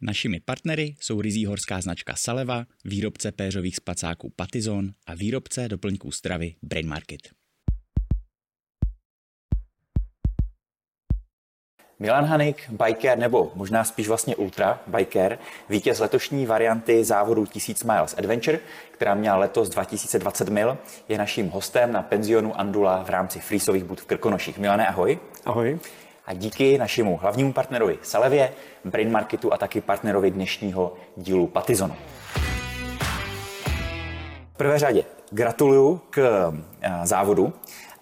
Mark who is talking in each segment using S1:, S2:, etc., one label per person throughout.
S1: Našimi partnery jsou rizí horská značka Saleva, výrobce péřových spacáků Patizon a výrobce doplňků stravy Brain Market.
S2: Milan Hanik, biker nebo možná spíš vlastně ultra biker, vítěz letošní varianty závodu 1000 Miles Adventure, která měla letos 2020 mil, je naším hostem na penzionu Andula v rámci Frýsových bud v Krkonoších. Milane, ahoj.
S3: Ahoj.
S2: A díky našemu hlavnímu partnerovi Salevě, Brain Marketu a taky partnerovi dnešního dílu Patizonu. V prvé řadě gratuluju k eh, závodu.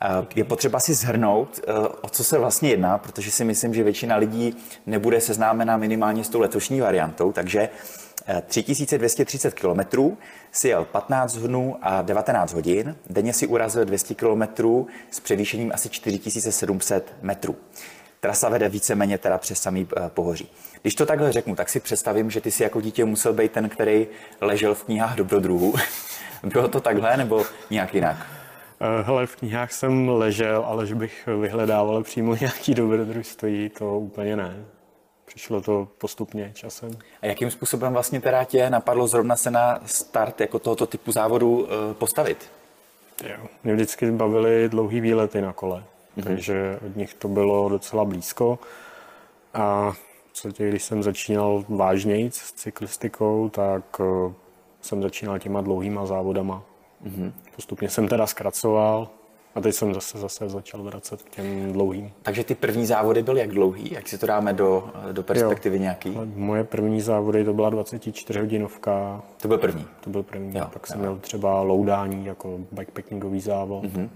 S2: Eh, je potřeba si zhrnout, eh, o co se vlastně jedná, protože si myslím, že většina lidí nebude seznámena minimálně s tou letošní variantou, takže 3230 km, si jel 15 dnů a 19 hodin, denně si urazil 200 km s převýšením asi 4700 metrů. Trasa vede víceméně teda přes samý eh, pohoří. Když to takhle řeknu, tak si představím, že ty si jako dítě musel být ten, který ležel v knihách dobrodruhů. Bylo to takhle nebo nějak jinak?
S3: Eh, hele, v knihách jsem ležel, ale že bych vyhledával přímo nějaký dobrodružství, to úplně ne. Přišlo to postupně časem.
S2: A jakým způsobem vlastně teda tě napadlo zrovna se na start jako tohoto typu závodu eh, postavit?
S3: Jo. Mě vždycky bavily dlouhý výlety na kole mm-hmm. takže od nich to bylo docela blízko. A co tě, když jsem začínal vážněji s cyklistikou, tak uh, jsem začínal těma dlouhýma závodama. Mm-hmm. Postupně jsem teda zkracoval a teď jsem zase, zase začal vracet k těm dlouhým.
S2: Takže ty první závody byly jak dlouhý? Jak si to dáme do, do perspektivy jo. nějaký?
S3: Moje první závody to byla 24 hodinovka.
S2: To byl první?
S3: To byl první. Jo, Pak jo. jsem měl třeba loudání jako bikepackingový závod. Mm-hmm.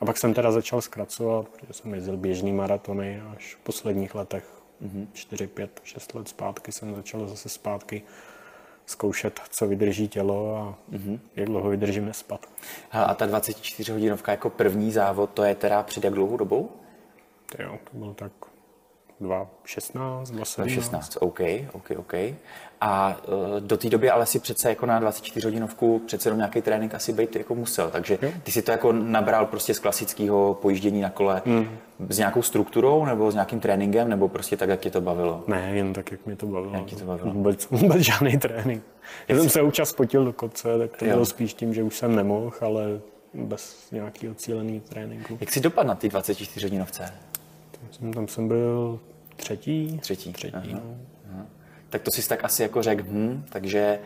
S3: A pak jsem teda začal zkracovat, protože jsem jezdil běžný maratony až v posledních letech, mm-hmm. 4, 5, 6 let zpátky jsem začal zase zpátky zkoušet, co vydrží tělo a mm-hmm. jak dlouho vydržím nespat.
S2: A ta 24 hodinovka jako první závod, to je teda před jak dlouhou dobou?
S3: To jo, to bylo tak 2.16, 2.17.
S2: 2.16, OK, OK, OK. A uh, do té doby ale si přece jako na 24 hodinovku přece jenom nějaký trénink asi být jako musel, takže ty si to jako nabral prostě z klasického pojíždění na kole mm. s nějakou strukturou nebo s nějakým tréninkem, nebo prostě tak, jak tě to bavilo?
S3: Ne, jen tak, jak mě to bavilo.
S2: Jak to bavilo?
S3: Vůbec, vůbec žádný trénink. Já jsem se občas potil do kopce, tak to jo. bylo spíš tím, že už jsem nemohl, ale bez nějakého cíleného tréninku.
S2: Jak jsi dopadl na ty 24 hodinovce?
S3: Jsem, tam jsem byl třetí.
S2: Třetí.
S3: Třetí,
S2: aha,
S3: no.
S2: Tak to si tak asi jako řekl, hm, takže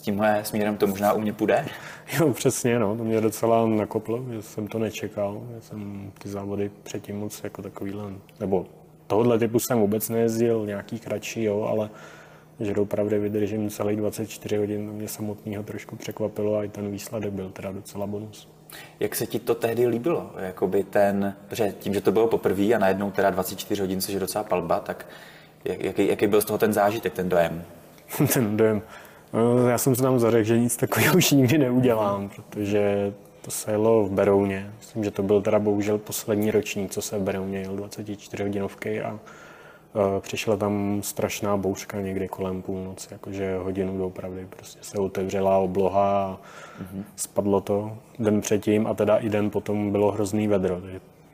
S2: tímhle směrem to možná u mě půjde?
S3: Jo, přesně, no, to mě docela nakoplo, že jsem to nečekal, že jsem ty závody předtím moc jako takovýhle, nebo tohohle typu jsem vůbec nejezdil, nějaký kratší, jo, ale že opravdu vydržím celý 24 hodin, to mě samotného trošku překvapilo a i ten výsledek byl teda docela bonus.
S2: Jak se ti to tehdy líbilo? Jakoby ten, protože tím, že to bylo poprvé a najednou teda 24 hodin se je docela palba, tak jaký, jaký byl z toho ten zážitek, ten dojem?
S3: ten dojem? No, já jsem se tam zařekl, že nic takového už nikdy neudělám, protože to se jelo v Berouně. Myslím, že to byl teda bohužel poslední ročník, co se v Berouně jel 24 hodinovky a uh, přišla tam strašná bouřka někdy kolem půlnoci, jakože hodinu doopravdy prostě se otevřela obloha a mm-hmm. spadlo to den předtím a teda i den potom bylo hrozný vedro,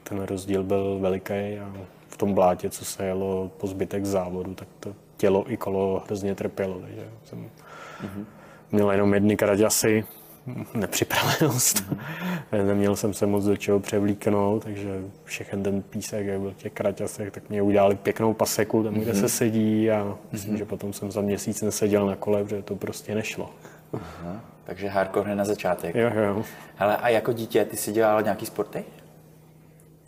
S3: ten rozdíl byl veliký a v tom blátě, co se jelo po zbytek závodu, tak to tělo i kolo hrozně trpělo, takže jsem mm-hmm. měl jenom jedny kraťasy, nepřipravenost. Mm-hmm. Neměl jsem se moc do čeho převlíknout, takže všechen ten písek, jak byl v těch kraťasech, tak mě udělali pěknou paseku tam, kde mm-hmm. se sedí a myslím, mm-hmm. že potom jsem za měsíc neseděl na kole, protože to prostě nešlo.
S2: Aha. Takže hardcore hned na začátek.
S3: Jo, jo.
S2: Hele, a jako dítě, ty jsi dělal nějaký sporty?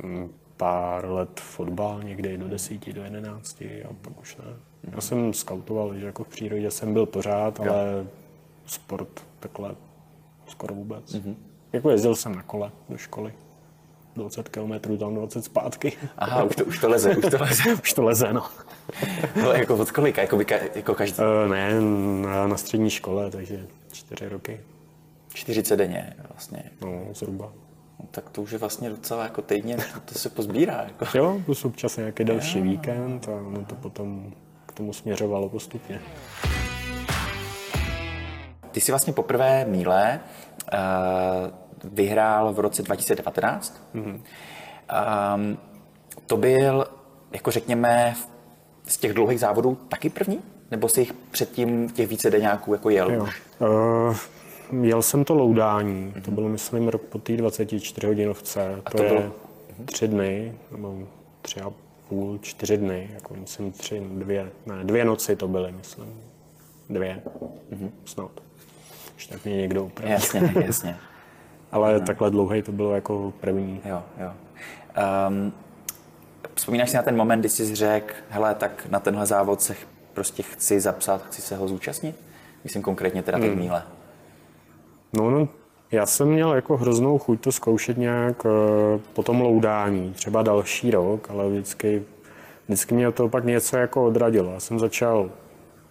S3: Mm, pár let fotbal, někde do desíti, do jedenácti a pak už ne. Já jsem skautoval, že jako v přírodě jsem byl pořád, jo. ale sport takhle skoro vůbec. Mm-hmm. Jako jezdil jsem na kole do školy. 20 km tam 20 zpátky.
S2: Aha, už to, už to leze, už to leze.
S3: už to leze, no.
S2: no jako od kolika, jako, by, jako každý?
S3: Uh, ne, na, na střední škole, takže čtyři roky.
S2: 40 denně vlastně.
S3: No, zhruba.
S2: No, tak to už je vlastně docela jako týdně, to, se pozbírá. Jako.
S3: Jo, plus občas nějaký další víkend a no to potom k tomu směřovalo postupně.
S2: Ty jsi vlastně poprvé míle uh, vyhrál v roce 2019. Mm-hmm. Um, to byl, jako řekněme, z těch dlouhých závodů taky první? Nebo jsi jich předtím těch více deňáků jako jel jo. už?
S3: Uh, jel jsem to loudání, mm-hmm. to bylo myslím rok po té 24 hodinovce, to, to bylo? je tři dny, nebo tři a půl, čtyři dny, jako myslím tři, dvě, ne, dvě noci to byly, myslím. Dvě, mm-hmm. snad. Už tak mě někdo upraví.
S2: Jasně, jasně.
S3: Ale mm-hmm. takhle dlouhý to bylo jako první.
S2: Jo, jo. Um, vzpomínáš si na ten moment, kdy jsi řekl, hele, tak na tenhle závod se prostě chci zapsat, chci se ho zúčastnit? Myslím konkrétně teda teď hmm.
S3: No, no, já jsem měl jako hroznou chuť to zkoušet nějak uh, po tom loudání, třeba další rok, ale vždycky, vždycky mě to pak něco jako odradilo. Já jsem začal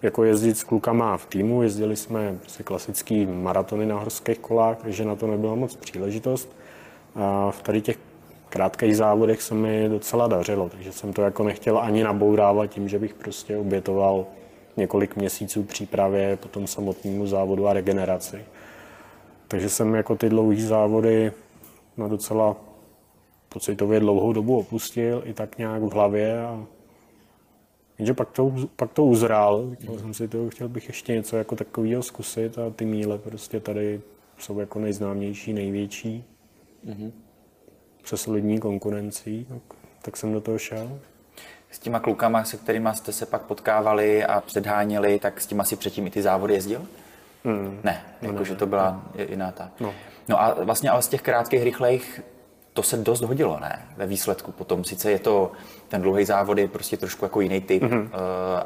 S3: jako jezdit s klukama v týmu, jezdili jsme prostě klasický maratony na horských kolách, takže na to nebyla moc příležitost. A v tady těch krátkých závodech se mi docela dařilo, takže jsem to jako nechtěl ani nabourávat tím, že bych prostě obětoval několik měsíců přípravě po tom samotnému závodu a regeneraci. Takže jsem jako ty dlouhé závody na docela pocitově dlouhou dobu opustil i tak nějak v hlavě a Jenže pak to, pak to uzrál, říkal jsem si to, chtěl bych ještě něco jako takového zkusit a ty míle prostě tady jsou jako nejznámější, největší. Mm-hmm. Se solidní konkurencí, tak, tak jsem do toho šel.
S2: S těma klukama, se kterými jste se pak potkávali a předháněli, tak s těma si předtím i ty závody jezdil? Mm. Ne, jakože no, to byla no. jiná ta. No. no a vlastně ale z těch krátkých, rychlejch to se dost hodilo, ne? Ve výsledku potom. Sice je to, ten dlouhý závod je prostě trošku jako jiný typ, mm-hmm. uh,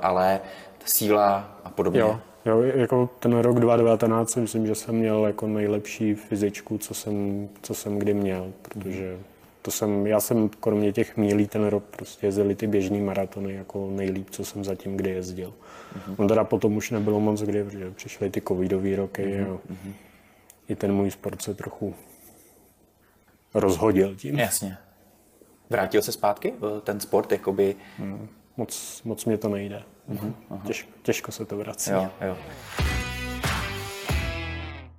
S2: ale ta síla a podobně.
S3: Jo, jo, jako ten rok 2019 si myslím, že jsem měl jako nejlepší fyzičku, co jsem, co jsem kdy měl, protože to jsem, já jsem kromě těch mílí ten rok prostě jezdili ty běžní maratony jako nejlíp, co jsem zatím kdy jezdil. Mm-hmm. On teda potom už nebylo moc kdy, protože přišly ty covidové roky mm-hmm. a mm-hmm. i ten můj sport se trochu rozhodil tím.
S2: Jasně. Vrátil se zpátky ten sport, jakoby... Hmm,
S3: moc, moc mě to nejde. Uh-huh, uh-huh. Těžko, těžko se to vrací.
S2: Jo, jo.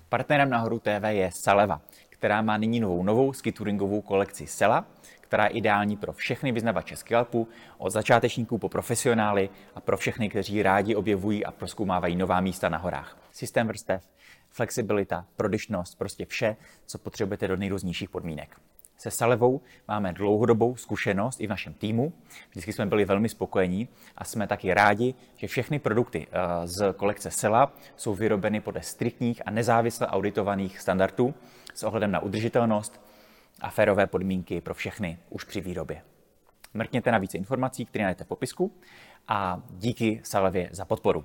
S1: Partnerem Nahoru TV je Saleva, která má nyní novou novou skitouringovou kolekci Sela, která je ideální pro všechny vyznavače skilpu, od začátečníků po profesionály a pro všechny, kteří rádi objevují a proskoumávají nová místa na horách. Systém vrstev, flexibilita, prodyšnost, prostě vše, co potřebujete do nejrůznějších podmínek. Se Salevou máme dlouhodobou zkušenost i v našem týmu. Vždycky jsme byli velmi spokojení a jsme taky rádi, že všechny produkty eh, z kolekce Sela jsou vyrobeny podle striktních a nezávisle auditovaných standardů s ohledem na udržitelnost a férové podmínky pro všechny už při výrobě. Mrkněte na více informací, které najdete v popisku a díky Salevě za podporu.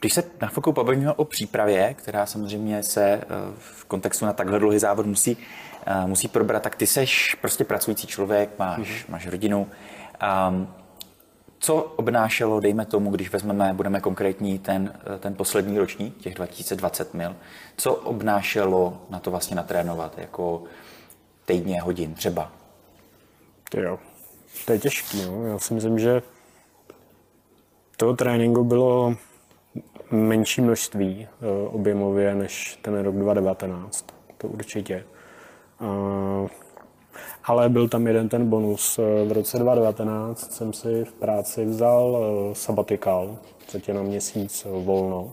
S2: Když se na chvilku pobavíme o přípravě, která samozřejmě se eh, v kontextu na takhle dlouhý závod musí, eh, musí probrat, tak ty seš prostě pracující člověk, máš, mm-hmm. máš rodinu. Um, co obnášelo, dejme tomu, když vezmeme, budeme konkrétní, ten, eh, ten poslední ročník, těch 2020 mil, co obnášelo na to vlastně natrénovat, jako týdně, hodin třeba?
S3: To jo, to je těžký, no. Já si myslím, že toho tréninku bylo menší množství eh, objemově než ten rok 2019. To určitě. Ale byl tam jeden ten bonus. V roce 2019 jsem si v práci vzal eh, sabatikal, tě na měsíc volno.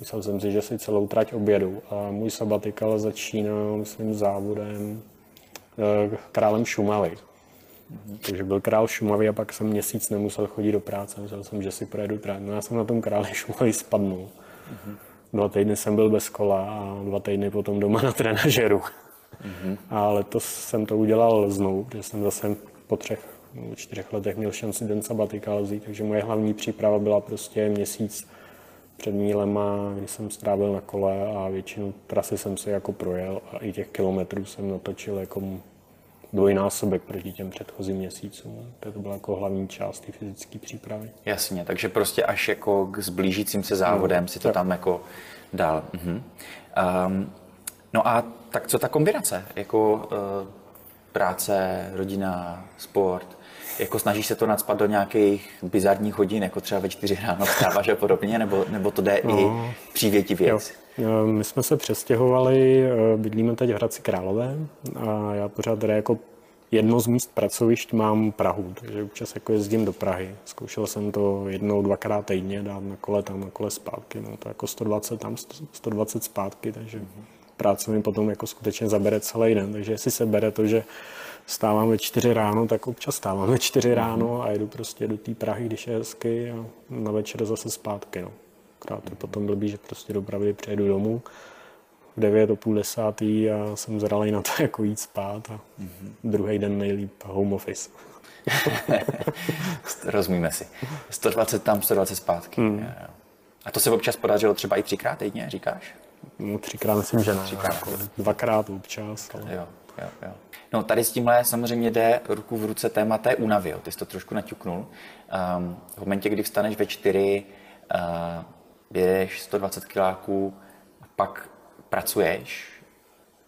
S3: Myslel jsem si, že si celou trať objedu. A můj sabatikal začínal, myslím, závodem eh, králem Šumavy. Takže byl král Šumavy a pak jsem měsíc nemusel chodit do práce. Myslel jsem, že si projedu trať. No já jsem na tom králi Šumavy spadnul. Mm-hmm. Dva týdny jsem byl bez kola a dva týdny potom doma na trenažeru. Mm-hmm. A letos jsem to udělal znovu, protože jsem zase po třech nebo čtyřech letech měl šanci den sabatikál vzít, takže moje hlavní příprava byla prostě měsíc před mílema, kdy jsem strávil na kole a většinu trasy jsem si jako projel a i těch kilometrů jsem natočil jako dvojnásobek proti těm předchozím měsícům. To byla jako hlavní část té fyzické přípravy.
S2: Jasně, takže prostě až jako k zblížícím se závodem no, si to tak. tam jako dal. Mhm. Um, no a tak co ta kombinace? Jako uh, práce, rodina, sport, jako snažíš se to nadspat do nějakých bizarních hodin, jako třeba ve čtyři ráno vstáváš a podobně, nebo, nebo to jde no. i přívětivě? Jo.
S3: My jsme se přestěhovali, eh, bydlíme teď v Hradci Králové a já pořád tady jako jedno z míst pracovišť mám Prahu, takže občas jako jezdím do Prahy. Zkoušel jsem to jednou, dvakrát týdně dát na kole tam, na kole zpátky. No to jako 120 tam, 120 zpátky, takže práce mi potom jako skutečně zabere celý den. Takže jestli se bere to, že stávám ve čtyři ráno, tak občas stávám ve čtyři ráno a jdu prostě do té Prahy, když je hezky a na večer zase zpátky. No. Krát je potom blbý, že prostě do Prahy přijedu domů v 9 o půl desátý a jsem zralý na to, jako jít spát a mm-hmm. druhý den nejlíp home office.
S2: Rozumíme si. 120 tam, 120 zpátky. Mm. A to se občas podařilo třeba i třikrát týdně, říkáš?
S3: No, třikrát myslím, že ne. Třikrát. Jako dvakrát občas.
S2: Ale... Jo, jo, jo. No tady s tímhle samozřejmě jde ruku v ruce téma té únavy. Jo. Ty jsi to trošku naťuknul. Um, v momentě, kdy vstaneš ve čtyři, uh, jedeš 120 kiláků, pak pracuješ,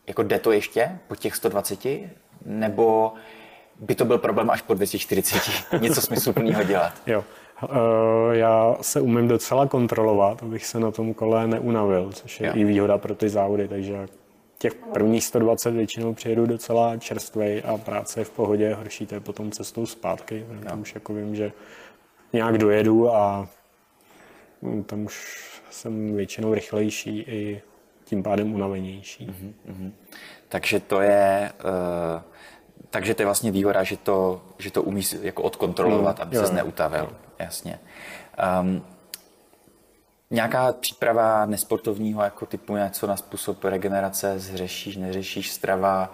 S2: jako jde to ještě po těch 120, nebo by to byl problém až po 240, něco smysluplného dělat?
S3: Jo. Uh, já se umím docela kontrolovat, abych se na tom kole neunavil, což je jo. i výhoda pro ty závody, takže těch prvních 120 většinou přijedu docela čerstvej a práce je v pohodě, horší to je potom cestou zpátky, tam už jako vím, že nějak dojedu a hm, tam už jsem většinou rychlejší i tím pádem unavenější. Mm-hmm.
S2: Takže to je, uh, takže to je vlastně výhoda, že to, že to umíš jako odkontrolovat, mm, aby se neutavil. Jasně. Um, nějaká příprava nesportovního jako typu něco na způsob regenerace, zřešíš, neřešíš strava,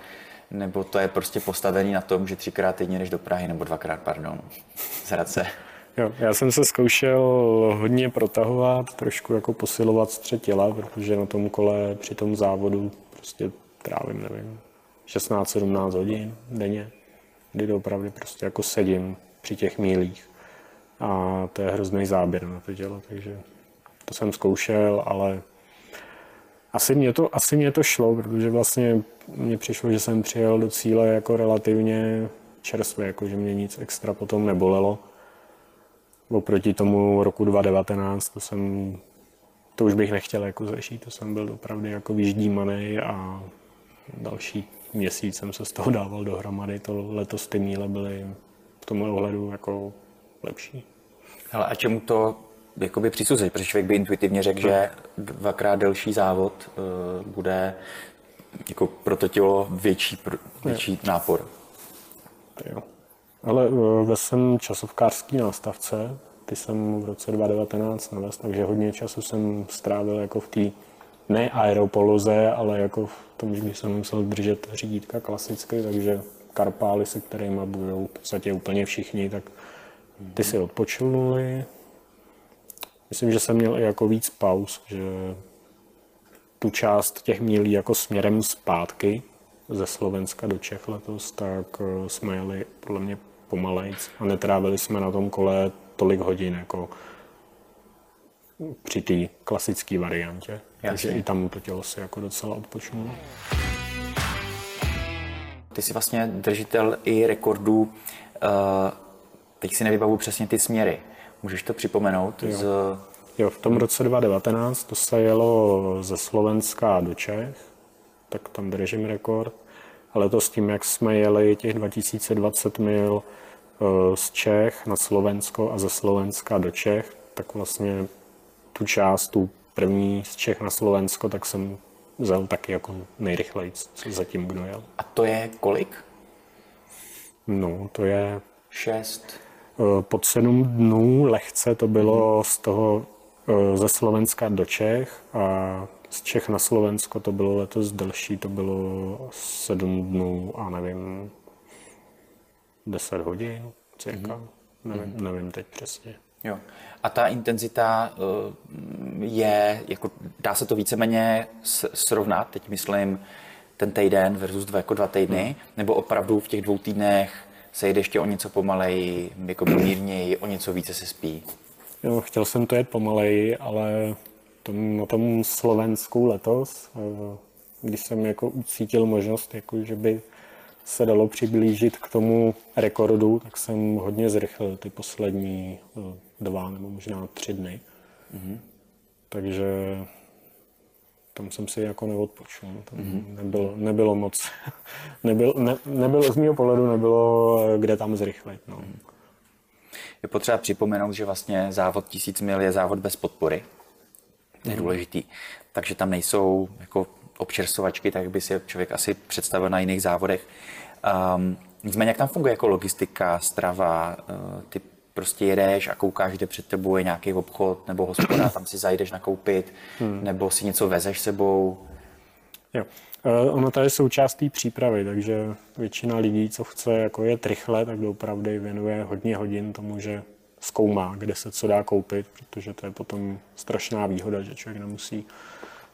S2: nebo to je prostě postavený na tom, že třikrát týdně jdeš do Prahy, nebo dvakrát, pardon, z Hradce.
S3: Jo, já jsem se zkoušel hodně protahovat, trošku jako posilovat střed těla, protože na tom kole při tom závodu prostě trávím, nevím, 16-17 hodin denně, kdy opravdu prostě jako sedím při těch mílích. A to je hrozný záběr na to tělo, takže to jsem zkoušel, ale asi mě to, asi mě to šlo, protože vlastně mně přišlo, že jsem přijel do cíle jako relativně čerstvě, jako že mě nic extra potom nebolelo oproti tomu roku 2019, to jsem, to už bych nechtěl jako zřešit, to jsem byl opravdu jako vyždímaný a další měsíc jsem se z toho dával dohromady, to letos ty míle byly v tomhle ohledu jako lepší.
S2: Ale a čemu to jakoby přisuzit? Protože člověk by intuitivně řekl, že dvakrát delší závod uh, bude jako pro to tělo větší, větší nápor.
S3: Jo. Ale eh, ve jsem časovkářský nástavce, ty jsem v roce 2019 navez, takže hodně času jsem strávil jako v té ne aeropoloze, ale jako v tom, že jsem musel držet řídítka klasicky, takže karpály, se kterými budou v podstatě úplně všichni, tak ty si odpočinuli. Myslím, že jsem měl i jako víc pauz, že tu část těch mílí jako směrem zpátky ze Slovenska do Čech letos, tak eh, jsme jeli podle mě pomalejc a netrávili jsme na tom kole tolik hodin jako při té klasické variantě. Jasně. Takže i tam to tělo se jako docela odpočnulo.
S2: Ty jsi vlastně držitel i rekordů, eh, teď si nevybavu přesně ty směry. Můžeš to připomenout?
S3: Jo. Z... jo, v tom roce 2019 to se jelo ze Slovenska do Čech, tak tam držím rekord. Ale to s tím, jak jsme jeli těch 2020 mil Eh, z Čech na Slovensko a ze Slovenska do Čech, tak vlastně tu část, tu první z Čech na Slovensko, tak jsem vzal taky jako nejrychleji, co zatím kdo jel.
S2: A to je kolik?
S3: No, to je...
S2: Šest.
S3: Eh, pod sedm dnů lehce to bylo mm. z toho eh, ze Slovenska do Čech a z Čech na Slovensko to bylo letos delší, to bylo sedm dnů a nevím, 10 hodin cirka. Mm-hmm. Nevím, nevím teď přesně.
S2: Jo. A ta intenzita eh, je, jako, dá se to víceméně srovnat, teď myslím ten týden versus dva, jako dva týdny, hmm. nebo opravdu v těch dvou týdnech se jde ještě o něco pomaleji, jako mírněji, o něco více se spí?
S3: Jo, chtěl jsem to jet pomaleji, ale tom, na tom Slovensku letos, eh, když jsem jako ucítil možnost, jako, že by se dalo přiblížit k tomu rekordu, tak jsem hodně zrychlil ty poslední eh, dva nebo možná tři dny. Mm-hmm. Takže tam jsem si jako neodpočul. Tam mm-hmm. nebylo, nebylo moc, nebyl, ne, nebylo, z mého pohledu nebylo, kde tam zrychlit. No.
S2: Je potřeba připomenout, že vlastně závod tisíc mil je závod bez podpory. To je důležitý. Takže tam nejsou jako občerstvovačky, tak by si člověk asi představil na jiných závodech. Um, nicméně, jak tam funguje jako logistika, strava, uh, ty prostě jedeš a koukáš, kde před tebou je nějaký obchod nebo hospoda, tam si zajdeš nakoupit, hmm. nebo si něco vezeš sebou.
S3: Jo. Uh, ono to je součást té přípravy, takže většina lidí, co chce jako je rychle, tak opravdu věnuje hodně hodin tomu, že zkoumá, kde se co dá koupit, protože to je potom strašná výhoda, že člověk nemusí,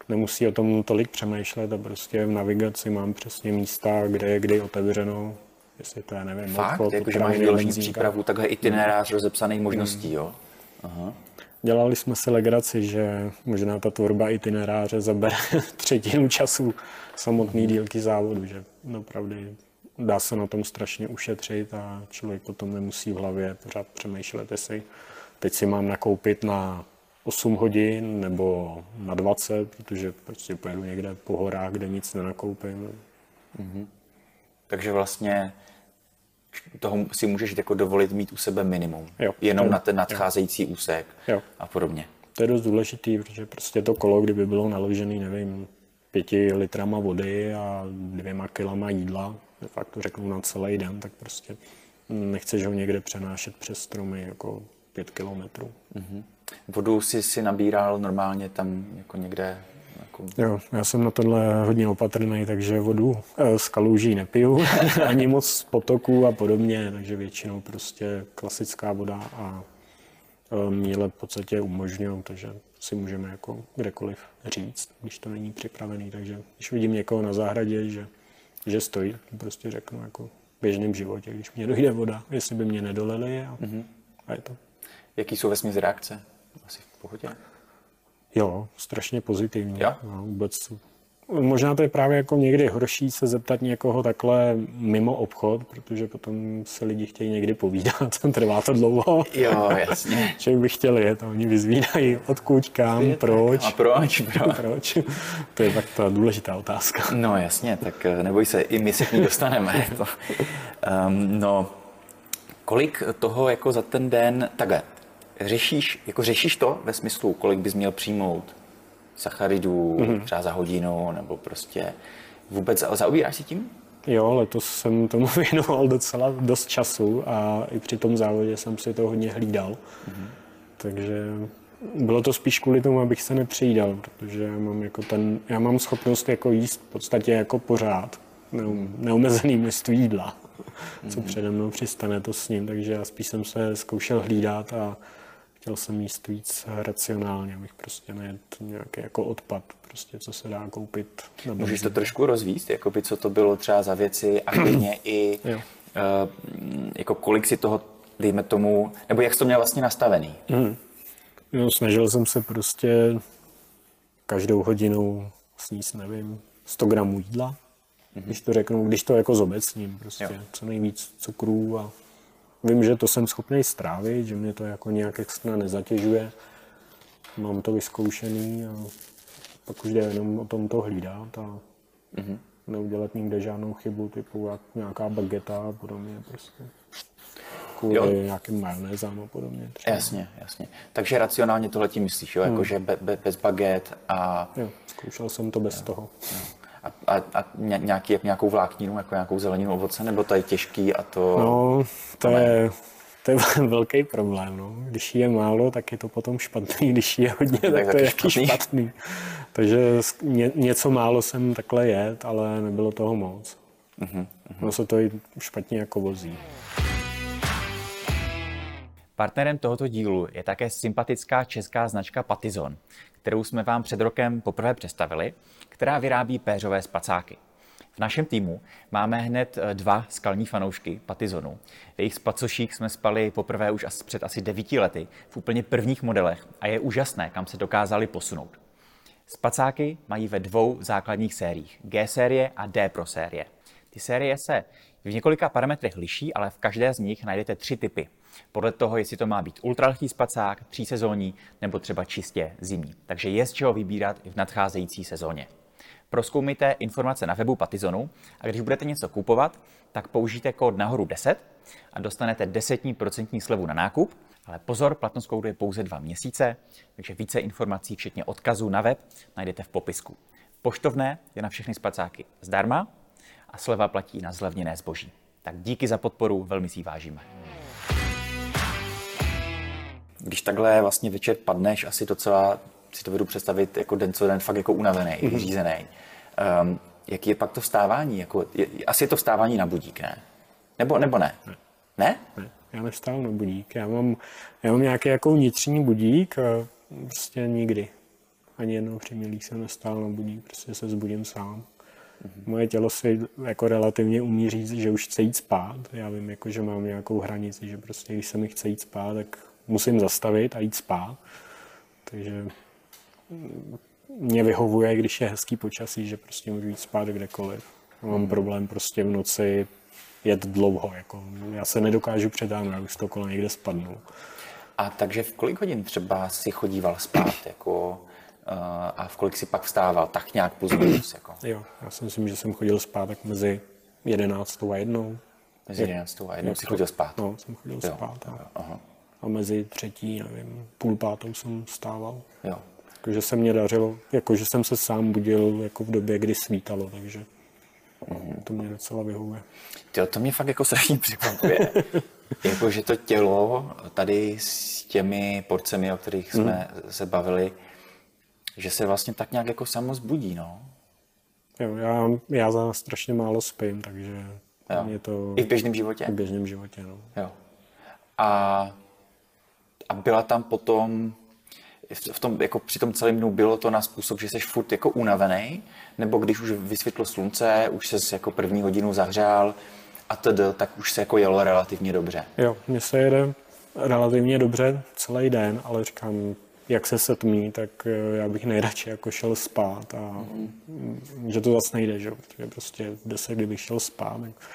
S3: nemusí o tom tolik přemýšlet a prostě v navigaci mám přesně místa, kde je kdy otevřeno, jestli to je, nevím,
S2: Fakt? Obchod, jako, že máš vyložený přípravu, takhle itinerář hmm. rozepsaný možností, hmm. jo? Aha.
S3: Dělali jsme si legraci, že možná ta tvorba itineráře zabere třetinu času samotné dílky závodu, že opravdu dá se na tom strašně ušetřit a člověk potom nemusí v hlavě pořád přemýšlet, jestli teď si mám nakoupit na 8 hodin nebo na 20, protože prostě pojedu někde po horách, kde nic nenakoupím. Mm-hmm.
S2: Takže vlastně toho si můžeš jako dovolit mít u sebe minimum.
S3: Jo.
S2: Jenom
S3: jo.
S2: na ten nadcházející jo. úsek
S3: jo.
S2: a podobně.
S3: To je dost důležitý, protože prostě to kolo, kdyby bylo naložené, nevím, pěti litrama vody a dvěma kilama jídla, de facto řeknu na celý den, tak prostě nechceš ho někde přenášet přes stromy jako pět kilometrů. Mm-hmm.
S2: Vodu si si nabíral normálně tam jako někde
S3: jako... Jo, já jsem na tohle hodně opatrný, takže vodu eh, z kaluží nepiju, ani moc z potoků a podobně, takže většinou prostě klasická voda a eh, míle v podstatě umožňují, takže si můžeme jako kdekoliv říct, když to není připravený. Takže když vidím někoho na zahradě, že, že stojí, prostě řeknu jako v běžném životě, když mě dojde voda, jestli by mě nedolili a, mm-hmm. a je to.
S2: Jaký jsou vesměs reakce? Asi v pohodě?
S3: Jo, strašně pozitivní. Jo? No, vůbec Možná to je právě jako někdy horší se zeptat někoho takhle mimo obchod, protože potom se lidi chtějí někdy povídat, trvá to dlouho.
S2: Jo, jasně.
S3: Člověk by chtěl jet a oni vyzvídají odkud, kam, proč.
S2: A proč, proč.
S3: proč. To je tak ta důležitá otázka.
S2: No jasně, tak eh, neboj se, i my se k ní dostaneme. to. Um, no, kolik toho jako za ten den, takhle, řešíš, jako řešíš to ve smyslu, kolik bys měl přijmout sacharidů mm-hmm. třeba za hodinu, nebo prostě vůbec zaobíráš si tím?
S3: Jo, letos jsem tomu věnoval docela dost času a i při tom závodě jsem si to hodně hlídal. Mm-hmm. Takže bylo to spíš kvůli tomu, abych se nepřijídal, protože já mám, jako ten, já mám schopnost jako jíst v podstatě jako pořád, neum, neomezený množství jídla, mm-hmm. co přede mnou přistane, to s ním, takže já spíš jsem se zkoušel hlídat a chtěl jsem jíst víc racionálně, abych prostě nejet nějaký jako odpad, prostě co se dá koupit.
S2: Můžeš to trošku rozvíst, by co to bylo třeba za věci a klidně i uh, jako kolik si toho, dejme tomu, nebo jak jsi to měl vlastně nastavený?
S3: Mm. No, snažil jsem se prostě každou hodinu sníst, nevím, 100 gramů jídla, mm-hmm. když to řeknu, když to jako zobecním, prostě jo. co nejvíc cukrů a Vím, že to jsem schopný strávit, že mě to jako nějak extra nezatěžuje. Mám to vyzkoušený a pak už jde jenom o tom to hlídat a mm-hmm. neudělat nikde žádnou chybu, typu jak nějaká bageta a podobně prostě. Kvůli jo. nějakým majonézám a podobně.
S2: Třeba. Jasně, jasně. Takže racionálně tohle tím myslíš, jo? Jako, hmm. že be, be, bez baget a...
S3: Jo, zkoušel jsem to bez jo. toho. Jo.
S2: A, a, a nějaký, nějakou vlákninu, jako nějakou zeleninu, ovoce, nebo to je těžký a to...
S3: No, to, je, to je velký problém. No. Když je málo, tak je to potom špatný. Když je hodně, tak, tak to je špatný. špatný. Takže ně, něco málo jsem takhle jet, ale nebylo toho moc. Uh-huh, uh-huh. No se to i špatně jako vozí.
S1: Partnerem tohoto dílu je také sympatická česká značka Patizon, kterou jsme vám před rokem poprvé představili která vyrábí péřové spacáky. V našem týmu máme hned eh, dva skalní fanoušky Patizonu. V jejich spacoších jsme spali poprvé už před asi devíti lety v úplně prvních modelech a je úžasné, kam se dokázali posunout. Spacáky mají ve dvou základních sériích, G série a D Pro série. Ty série se V několika parametrech liší, ale v každé z nich najdete tři typy. Podle toho, jestli to má být ultralehký spacák, třísezónní nebo třeba čistě zimní. Takže je z čeho vybírat i v nadcházející sezóně. Proskoumejte informace na webu Patizonu a když budete něco kupovat, tak použijte kód nahoru 10 a dostanete 10% slevu na nákup. Ale pozor, platnost kódu je pouze dva měsíce, takže více informací, včetně odkazů na web, najdete v popisku. Poštovné je na všechny spacáky zdarma a sleva platí na zlevněné zboží. Tak díky za podporu, velmi si vážíme.
S2: Když takhle vlastně večer padneš, asi docela si to vedu představit jako den co den fakt jako unavený, mm-hmm. vyřízený. Um, jaký je pak to vstávání? Jako, je, asi je to vstávání na budík, ne? Nebo, nebo ne? Ne? ne?
S3: ne. Já nevstávám na budík. Já mám, já mám nějaký jako vnitřní budík a prostě nikdy. Ani jednou při jsem nestál na budík, prostě se zbudím sám. Mm-hmm. Moje tělo si jako relativně umí říct, že už chce jít spát. Já vím, jako, že mám nějakou hranici, že prostě když se mi chce jít spát, tak musím zastavit a jít spát. Takže mě vyhovuje, když je hezký počasí, že prostě můžu jít spát kdekoliv. Mám hmm. problém prostě v noci jet dlouho. Jako já se nedokážu předávat, já už to kolo někde spadnu.
S2: A takže v kolik hodin třeba si chodíval spát? Jako, uh, a v kolik si pak vstával? Tak nějak plus minus? Jako.
S3: Jo, já si myslím, že jsem chodil spát tak mezi jedenáctou a jednou.
S2: Mezi jedenáctou a jednou jsi chodil spát?
S3: No, jsem chodil jo. spát. A, Aha. A mezi třetí, nevím, půl pátou jsem stával. Jo. Jakože se mě dařilo, jakože jsem se sám budil jako v době, kdy svítalo, takže mm. to mě docela vyhovuje.
S2: Tyjo, to mě fakt jako strašně překvapuje. jako, že to tělo tady s těmi porcemi, o kterých jsme mm. se bavili, že se vlastně tak nějak jako samo zbudí, no.
S3: Jo, já, já za strašně málo spím, takže
S2: jo. je to... I v běžném životě?
S3: I v běžném životě, no.
S2: Jo. A, a byla tam potom v tom, jako při tom celém dnu bylo to na způsob, že jsi furt jako unavený, nebo když už vysvětlo slunce, už se jako první hodinu zahřál a tedy, tak už se jako jelo relativně dobře.
S3: Jo, mně se jede relativně dobře celý den, ale říkám, jak se setmí, tak eh, já bych nejradši jako šel spát a mm. že to zase nejde, že? protože prostě v 10, kdybych šel spát, tak,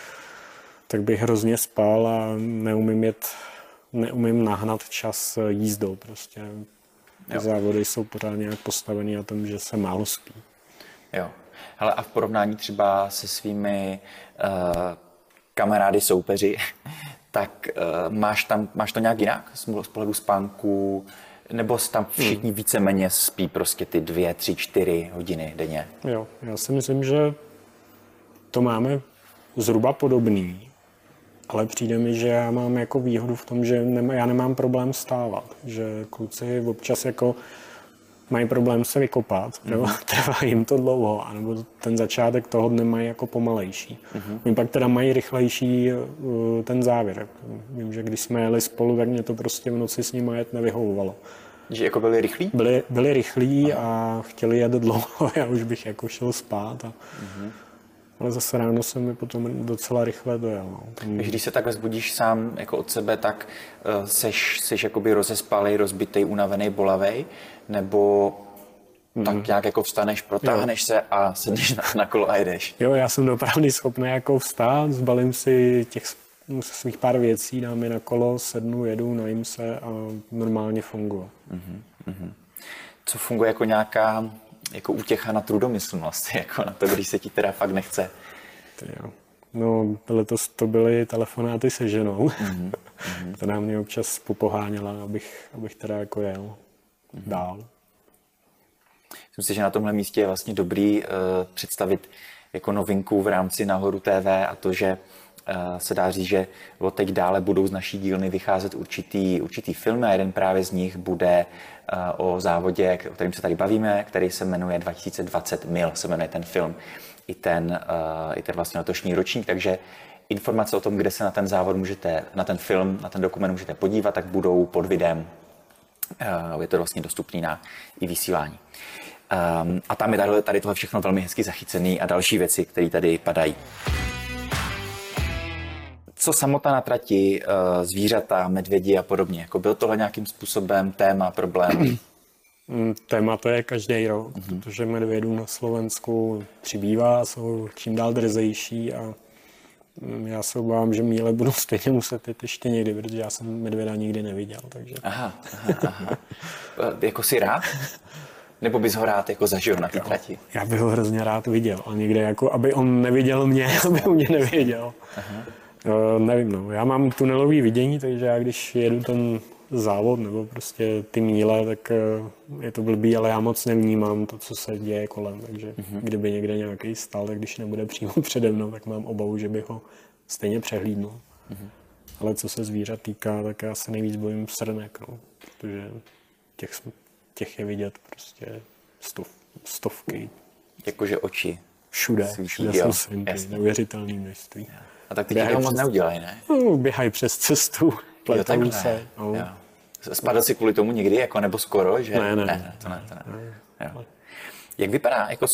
S3: tak bych hrozně spal a neumím jet, neumím nahnat čas jízdou prostě. Jo. Závody jsou pořád nějak postavený na tom, že se málo spí.
S2: Jo. Hele, a v porovnání třeba se svými uh, kamarády soupeři, tak uh, máš, tam, máš to nějak jinak z pohledu spánku, nebo tam všichni hmm. víceméně spí prostě ty dvě, tři, čtyři hodiny denně?
S3: Jo, já si myslím, že to máme zhruba podobný. Ale přijde mi, že já mám jako výhodu v tom, že nema, já nemám problém stávat. Že kluci občas jako mají problém se vykopat, mm-hmm. trvá jim to dlouho, anebo ten začátek toho dne mají jako pomalejší. Mm-hmm. Oni pak teda mají rychlejší uh, ten závěr. Vím, že když jsme jeli spolu, tak mě to prostě v noci s nimi jet nevyhovovalo.
S2: Že jako byli rychlí?
S3: Byli, byli rychlí a chtěli jet dlouho, já už bych jako šel spát. A, mm-hmm ale zase ráno se mi potom docela rychle dojel. No.
S2: Tam... Když se takhle zbudíš sám jako od sebe, tak uh, seš, seš jakoby rozespalý, rozbitý, unavený, bolavej, nebo mm. tak nějak jako vstaneš, protáhneš jo. se a sedneš na, na kolo a jedeš.
S3: Jo, já jsem opravdu schopný jako vstát, zbalím si těch svých pár věcí, dám je na kolo, sednu, jedu, najím se a normálně funguje. Mm-hmm.
S2: Co funguje jako nějaká jako útěcha na trudomyslnost, jako na to, když se ti teda fakt nechce.
S3: Jo. No, letos to byly telefonáty se ženou, mm-hmm. která mě občas popoháněla, abych, abych teda jako jel mm-hmm. dál.
S2: Myslím si, že na tomhle místě je vlastně dobrý uh, představit jako novinku v rámci Nahoru TV a to, že se dá říct, že od teď dále budou z naší dílny vycházet určitý, určitý filmy a jeden právě z nich bude o závodě, o kterým se tady bavíme, který se jmenuje 2020 mil, se jmenuje ten film, i ten, i ten vlastně letošní ročník, takže informace o tom, kde se na ten závod můžete, na ten film, na ten dokument můžete podívat, tak budou pod videem. Je to vlastně dostupný na i vysílání. A tam je tady, tady tohle všechno velmi hezky zachycený a další věci, které tady padají co samota na trati, eh, zvířata, medvědi a podobně? Jako byl tohle nějakým způsobem téma, problém?
S3: Mm, téma to je každý rok, mm-hmm. protože medvědů na Slovensku přibývá, jsou čím dál drzejší a Já se obávám, že míle budu stejně muset jít ještě někdy, protože já jsem medvěda nikdy neviděl, takže...
S2: Aha, aha, aha. E, jako si rád? Nebo bys ho rád jako zažil na té trati?
S3: Já bych ho hrozně rád viděl, ale někde jako, aby on neviděl mě, aby o mě nevěděl. Aha. Uh, nevím, no. Já mám tunelový vidění, takže já když jedu ten závod nebo prostě ty míle, tak uh, je to blbý, ale já moc nevnímám to, co se děje kolem, takže uh-huh. kdyby někde nějaký stal, tak když nebude přímo přede mnou, tak mám obavu, že bych ho stejně přehlídnul. Uh-huh. Ale co se zvířat týká, tak já se nejvíc bojím srnek, no, protože těch, těch je vidět prostě stov, stovky.
S2: Jakože oči.
S3: Všude, Svítí, všude jsou svinky, neuvěřitelné množství.
S2: A tak ty toho moc neudělají, ne?
S3: No, běhají přes cestu, pletou se. No.
S2: Spadl si kvůli tomu někdy, jako nebo skoro, že?
S3: Ne, ne,
S2: ne, to ne, to ne. ne. Jak vypadá jako,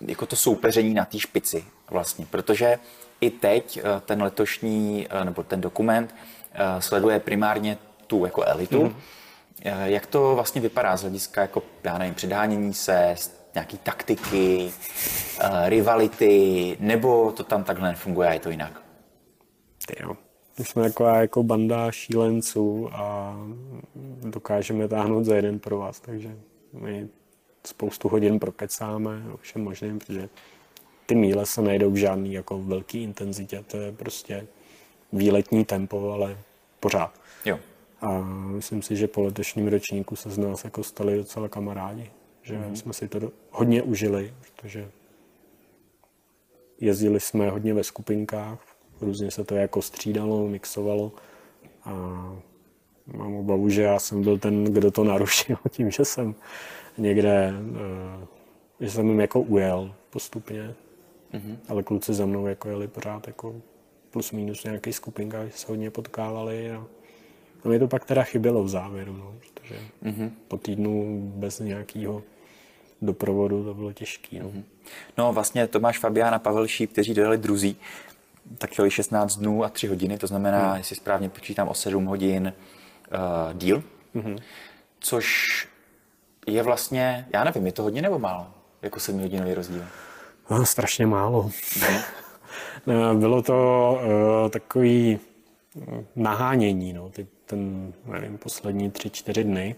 S2: jako to soupeření na té špici vlastně? Protože i teď eh, ten letošní, eh, nebo ten dokument eh, sleduje primárně tu jako elitu. Mm. Jak to vlastně vypadá z hlediska jako, já nevím, předhánění se, nějaký taktiky, rivality, nebo to tam takhle nefunguje a je to jinak?
S3: Jo. My jsme taková jako banda šílenců a dokážeme táhnout za jeden pro vás, takže my spoustu hodin prokecáme o všem možným, protože ty míle se nejdou v žádný jako velký intenzitě, to je prostě výletní tempo, ale pořád.
S2: Jo.
S3: A myslím si, že po letošním ročníku se z nás jako stali docela kamarádi, že mm-hmm. jsme si to hodně užili, protože jezdili jsme hodně ve skupinkách, různě se to jako střídalo, mixovalo a mám obavu, že já jsem byl ten, kdo to narušil tím, že jsem někde, eh, že jsem jim jako ujel postupně, mm-hmm. ale kluci za mnou jako jeli pořád jako plus minus nějaký skupinka, že se hodně potkávali a a mě to pak teda chybělo v závěru, no, protože mm-hmm. po týdnu bez nějakého doprovodu to bylo těžké. No. Mm-hmm.
S2: no vlastně Tomáš Fabián a Pavel Šíp, kteří dojeli druzí, tak chtěli 16 dnů a 3 hodiny, to znamená, mm. jestli správně počítám, o 7 hodin uh, díl, mm-hmm. což je vlastně, já nevím, je to hodně nebo málo, jako 7 hodinový rozdíl?
S3: No, strašně málo. Mm. Bylo to uh, takový nahánění, no, ty, ten, nevím, poslední tři, čtyři dny,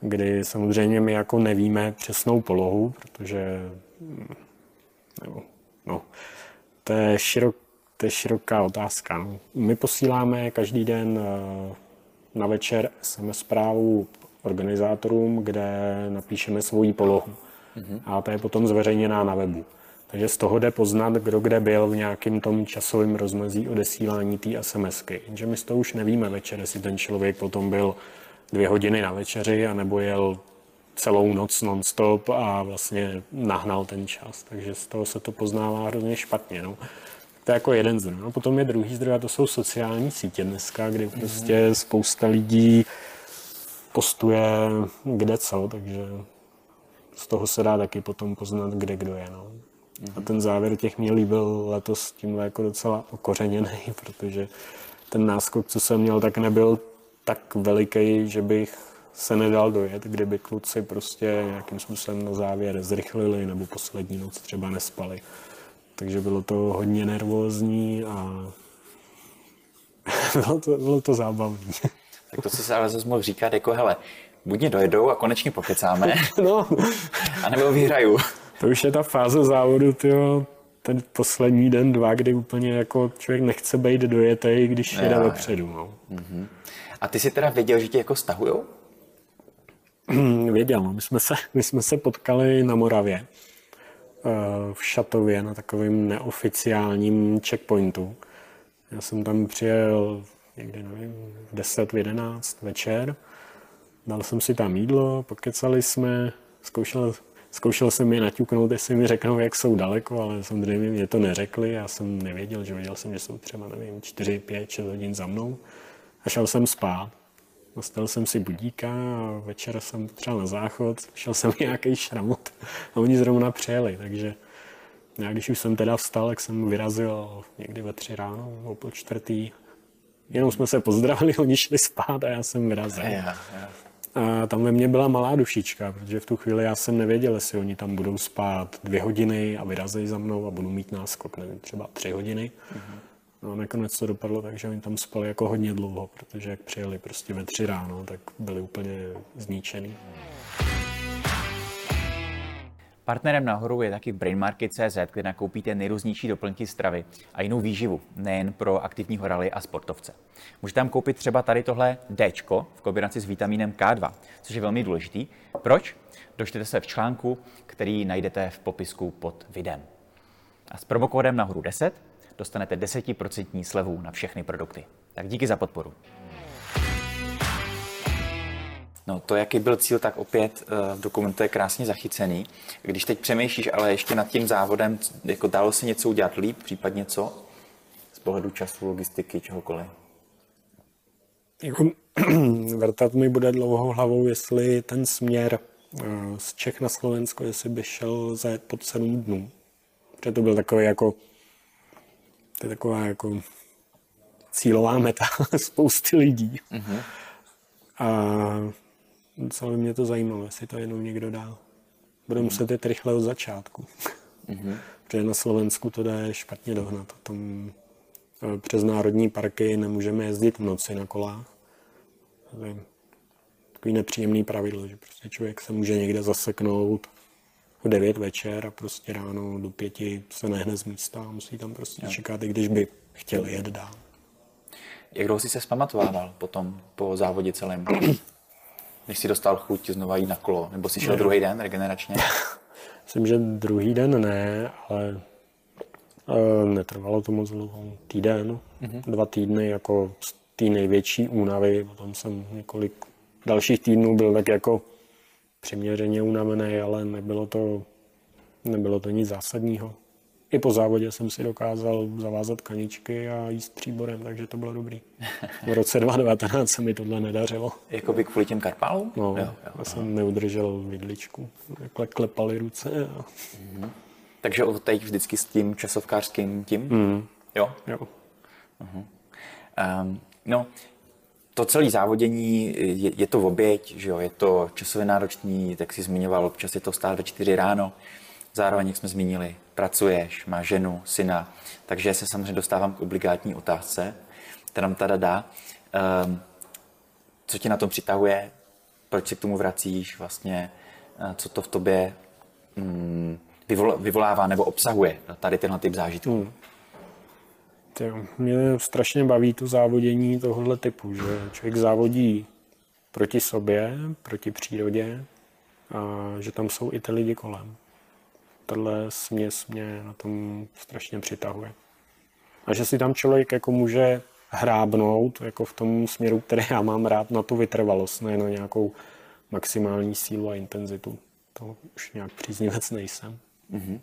S3: kdy samozřejmě my jako nevíme přesnou polohu, protože nebo, no, to je, širok, to je široká otázka. No. My posíláme každý den eh, na večer SMS zprávu organizátorům, kde napíšeme svoji polohu. Mm-hmm. A ta je potom zveřejněná na webu. Takže z toho jde poznat, kdo kde byl v nějakém tom časovém rozmezí odesílání té SMSky. Jenže my z toho už nevíme večer, jestli ten člověk potom byl dvě hodiny na večeři, anebo jel celou noc non-stop a vlastně nahnal ten čas. Takže z toho se to poznává hrozně špatně. No. To je jako jeden zdroj. No, potom je druhý zdroj a to jsou sociální sítě dneska, kdy prostě spousta lidí postuje kde co, takže z toho se dá taky potom poznat, kde kdo je. No. A ten závěr těch mě líbil letos tímhle jako docela okořeněný, protože ten náskok, co jsem měl, tak nebyl tak veliký, že bych se nedal dojet, kdyby kluci prostě nějakým způsobem na závěr zrychlili nebo poslední noc třeba nespali. Takže bylo to hodně nervózní a bylo to, bylo to zábavné.
S2: Tak to, co se ale zase mohl říkat, jako hele, buď mě dojedou a konečně pokecáme,
S3: no.
S2: a nebo vyhraju.
S3: To už je ta fáze závodu, tyjo, ten poslední den, dva, kdy úplně jako člověk nechce být dojetej, když jede no, vepředu. No. Mm-hmm.
S2: A ty jsi teda věděl, že tě jako stahujou?
S3: věděl, no. my jsme, se, my jsme se potkali na Moravě eh, v Šatově na takovém neoficiálním checkpointu. Já jsem tam přijel někdy, nevím, v 10, v 11 večer. Dal jsem si tam jídlo, pokecali jsme, zkoušel Zkoušel jsem je naťuknout, jestli mi řeknou, jak jsou daleko, ale samozřejmě mě to neřekli. Já jsem nevěděl, že věděl jsem, že jsou třeba, nevím, 4, 5, 6 hodin za mnou. A šel jsem spát. Dostal jsem si budíka a večer jsem třeba na záchod, šel jsem nějaký šramot a oni zrovna přijeli, takže já když už jsem teda vstal, tak jsem vyrazil někdy ve tři ráno, o půl čtvrtý. Jenom jsme se pozdravili, oni šli spát a já jsem vyrazil.
S2: Yeah, yeah.
S3: A tam ve mně byla malá dušička, protože v tu chvíli já jsem nevěděl, jestli oni tam budou spát dvě hodiny a vyrazí za mnou a budu mít náskok, nevím, třeba tři hodiny. Mm-hmm. No a nakonec to dopadlo tak, že oni tam spali jako hodně dlouho, protože jak přijeli prostě ve tři ráno, tak byli úplně zničený.
S1: Partnerem nahoru je taky BrainMarket.cz, kde nakoupíte nejrůznější doplňky stravy a jinou výživu, nejen pro aktivní horaly a sportovce. Můžete tam koupit třeba tady tohle D v kombinaci s vitamínem K2, což je velmi důležitý. Proč? Dočtete se v článku, který najdete v popisku pod videem. A s promokódem nahoru 10 dostanete 10% slevu na všechny produkty. Tak díky za podporu.
S2: No to, jaký byl cíl, tak opět eh, v dokumentu je krásně zachycený. Když teď přemýšlíš ale ještě nad tím závodem, jako dalo se něco udělat líp, případně co? Z pohledu času, logistiky, čehokoliv.
S3: Jako, vrtat mi bude dlouhou hlavou, jestli ten směr eh, z Čech na Slovensko, jestli by šel za pod 7 dnů. Protože to byl takový jako to je taková jako cílová meta spousty lidí. Mm-hmm. A docela by mě to zajímalo, jestli to jenom někdo dá. Budu muset jít rychle od začátku. Mm-hmm. Protože na Slovensku to jde špatně dohnat. Tam e, přes národní parky nemůžeme jezdit v noci na kolách. To je takový nepříjemný pravidlo, že prostě člověk se může někde zaseknout v 9 večer a prostě ráno do pěti se nehne z místa a musí tam prostě jo. čekat, i když by chtěl jet dál.
S2: Jak dlouho jsi se zpamatovával potom po závodě celém? Než si dostal chuť znova jít na kolo? Nebo jsi šel ne. druhý den regeneračně?
S3: Myslím, že druhý den ne, ale uh, netrvalo to moc dlouho. Týden, mm-hmm. dva týdny jako z té největší únavy. Potom jsem několik dalších týdnů byl tak jako přiměřeně unavený, ale nebylo to, nebylo to nic zásadního i po závodě jsem si dokázal zavázat kaničky a jíst příborem, takže to bylo dobrý. V roce 2019 se mi tohle nedařilo.
S2: Jakoby kvůli těm karpálům?
S3: No, jo, jo, já jsem neudržel vidličku. Takhle klepaly ruce. A... Mm-hmm.
S2: Takže teď vždycky s tím časovkářským tím?
S3: Mm.
S2: Jo?
S3: Jo.
S2: Uh-huh. Um, no, to celé závodění, je, je to v oběť, že jo, je to časově náročný, tak si zmiňoval, občas je to stát ve čtyři ráno. Zároveň, jak jsme zmínili, pracuješ, máš ženu, syna, takže se samozřejmě dostávám k obligátní otázce, která tam dá. Um, co tě na tom přitahuje, proč se k tomu vracíš, vlastně, co to v tobě um, vyvolává nebo obsahuje tady tenhle typ zážitků? Hmm.
S3: Tyjo, mě strašně baví to závodění tohohle typu, že člověk závodí proti sobě, proti přírodě a že tam jsou i ty lidi kolem tahle směs mě na tom strašně přitahuje. A že si tam člověk jako může hrábnout jako v tom směru, který já mám rád na tu vytrvalost, ne na nějakou maximální sílu a intenzitu. To už nějak příznivec nejsem. Mm-hmm.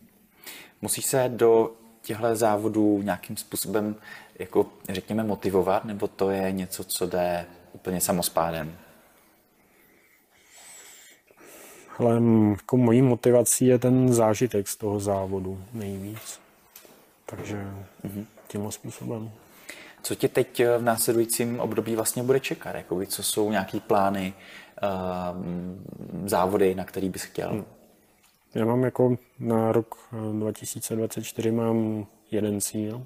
S2: Musíš se do těchto závodů nějakým způsobem, jako řekněme, motivovat, nebo to je něco, co jde úplně samospádem?
S3: Ale jako mojí motivací je ten zážitek z toho závodu nejvíc. Takže mm-hmm. tímhle způsobem.
S2: Co tě teď v následujícím období vlastně bude čekat? Jakoby, co jsou nějaký plány, uh, závody, na který bys chtěl? Hm.
S3: Já mám jako na rok 2024 mám jeden cíl.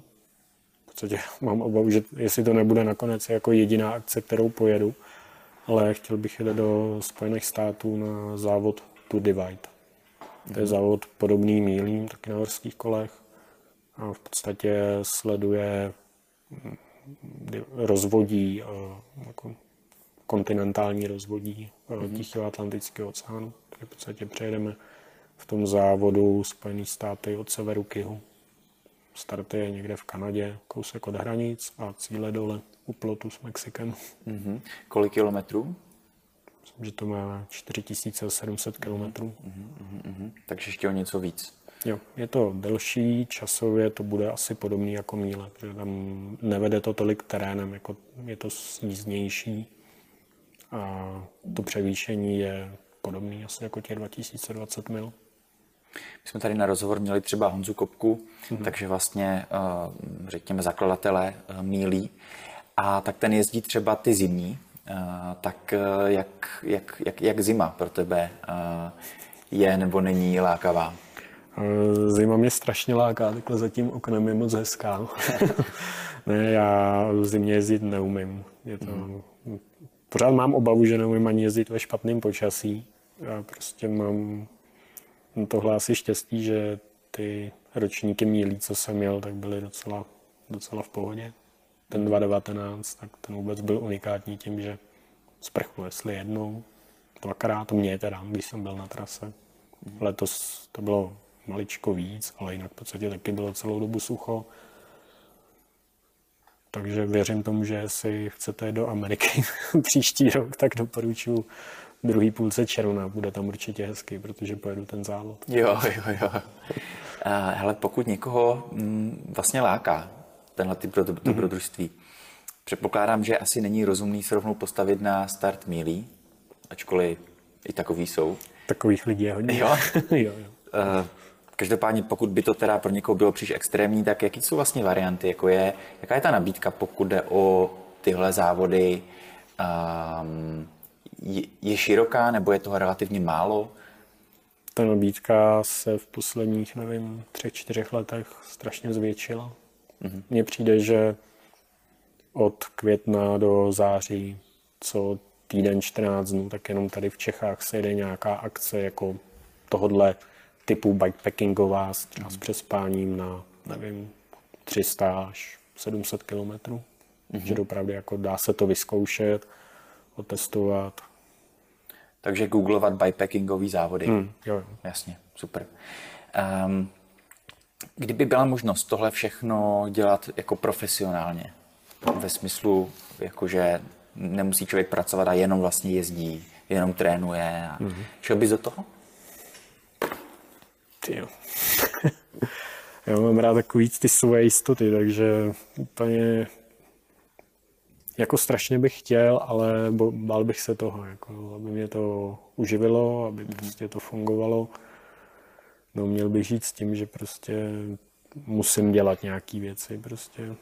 S3: V podstatě mám obavu, že jestli to nebude nakonec jako jediná akce, kterou pojedu, ale chtěl bych jít do Spojených států na závod To Divide. To je závod podobný mílím, taky na horských kolech. A v podstatě sleduje mm, rozvodí, jako kontinentální rozvodí mm-hmm. Tichého Atlantického oceánu. Takže v podstatě přejedeme v tom závodu Spojené státy od severu k jihu. Start je někde v Kanadě, kousek od hranic a cíle dole u plotu s Mexikem.
S2: Mm-hmm. Kolik kilometrů?
S3: Myslím, že to má 4700 kilometrů.
S2: Mm-hmm, mm-hmm. Takže ještě o něco víc.
S3: Jo, je to delší, časově to bude asi podobný jako míle, protože tam nevede to tolik terénem, jako je to sníznější a to převýšení je podobný asi jako těch 2020 mil.
S2: My jsme tady na rozhovor měli třeba Honzu Kopku, mm-hmm. takže vlastně, eh, řekněme, zakladatele eh, mílí. A tak ten jezdí třeba ty zimní, tak jak, jak, jak, jak zima pro tebe je nebo není lákavá?
S3: Zima mě strašně láká, takhle za tím oknem je moc hezká. ne, já v zimě jezdit neumím. Je to, mm. Pořád mám obavu, že neumím ani jezdit ve špatném počasí. Já prostě mám tohle asi štěstí, že ty ročníky mílí, co jsem měl, tak byly docela, docela v pohodě. Ten 2019, tak ten vůbec byl unikátní tím, že sprchu jestli jednou, dvakrát, to mě teda, když jsem byl na trase. Letos to bylo maličko víc, ale jinak v podstatě taky bylo celou dobu sucho. Takže věřím tomu, že jestli chcete do Ameriky příští rok, tak doporučuji druhý půlce června. Bude tam určitě hezky, protože pojedu ten závod.
S2: Jo, jo, jo. Uh, hele, pokud někoho mm, vlastně láká tenhle typ mhm. dobrodružství, mm-hmm. předpokládám, že asi není rozumný se rovnou postavit na start mílí, ačkoliv i takový jsou.
S3: Takových lidí je hodně.
S2: Jo? jo, jo. Uh, Každopádně, pokud by to teda pro někoho bylo příliš extrémní, tak jaký jsou vlastně varianty? Jako je, jaká je ta nabídka, pokud jde o tyhle závody? Um, je, široká nebo je toho relativně málo?
S3: Ta nabídka se v posledních, nevím, třech, čtyřech letech strašně zvětšila. Mm-hmm. Mně přijde, že od května do září, co týden 14 dnů, tak jenom tady v Čechách se jede nějaká akce jako tohodle typu bikepackingová, třeba s přespáním na, nevím, 300 až 700 kilometrů. Mm-hmm. Že opravdu jako dá se to vyzkoušet, otestovat.
S2: Takže googlovat bikepackingový závody.
S3: Mm, jo, jo.
S2: Jasně, super. Um, kdyby byla možnost tohle všechno dělat jako profesionálně, ve smyslu, jakože nemusí člověk pracovat a jenom vlastně jezdí, jenom trénuje a mm-hmm. šel bys do toho?
S3: Ty Já mám rád takový ty svoje jistoty, takže úplně jako strašně bych chtěl, ale bál bych se toho, jako, aby mě to uživilo, aby prostě to fungovalo. No měl bych žít s tím, že prostě musím dělat nějaké věci, prostě,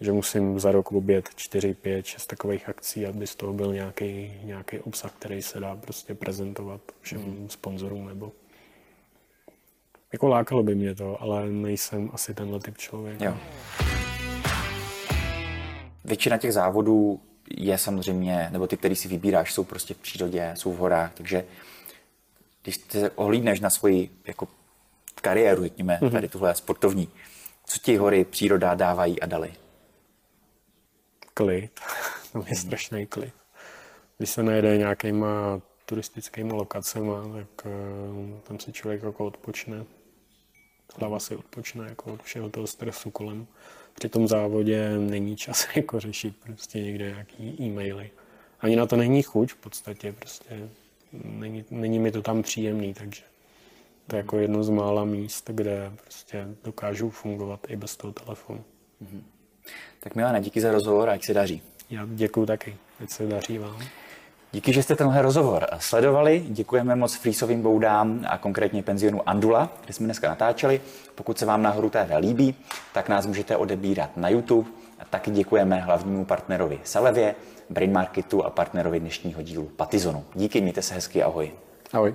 S3: že musím za rok obět 4, 5, 6 takových akcí, aby z toho byl nějaký, nějaký obsah, který se dá prostě prezentovat všem mm. sponzorům nebo jako lákalo by mě to, ale nejsem asi tenhle typ člověk.
S2: Jo. Většina těch závodů je samozřejmě, nebo ty, který si vybíráš, jsou prostě v přírodě, jsou v horách, takže když se ohlídneš na svoji jako kariéru, řekněme, mm-hmm. tady tuhle sportovní, co ti hory, příroda dávají a dali?
S3: Klid. to je strašný klid. Když se najede nějakýma turistickými lokacemi, tak uh, tam si člověk jako odpočne hlava si odpočne jako od všeho toho stresu kolem. Při tom závodě není čas jako řešit prostě někde nějaký e-maily. Ani na to není chuť v podstatě, prostě není, není mi to tam příjemný, takže to je jako jedno z mála míst, kde prostě dokážu fungovat i bez toho telefonu. Mm-hmm.
S2: Tak Milana, díky za rozhovor a jak se daří.
S3: Já děkuji taky, ať se daří vám.
S2: Díky, že jste tenhle rozhovor sledovali. Děkujeme moc Frýsovým boudám a konkrétně penzionu Andula, kde jsme dneska natáčeli. Pokud se vám nahoru TV líbí, tak nás můžete odebírat na YouTube. A taky děkujeme hlavnímu partnerovi Salevě, Brain Marketu a partnerovi dnešního dílu Patizonu. Díky, mějte se hezky, ahoj.
S3: Ahoj.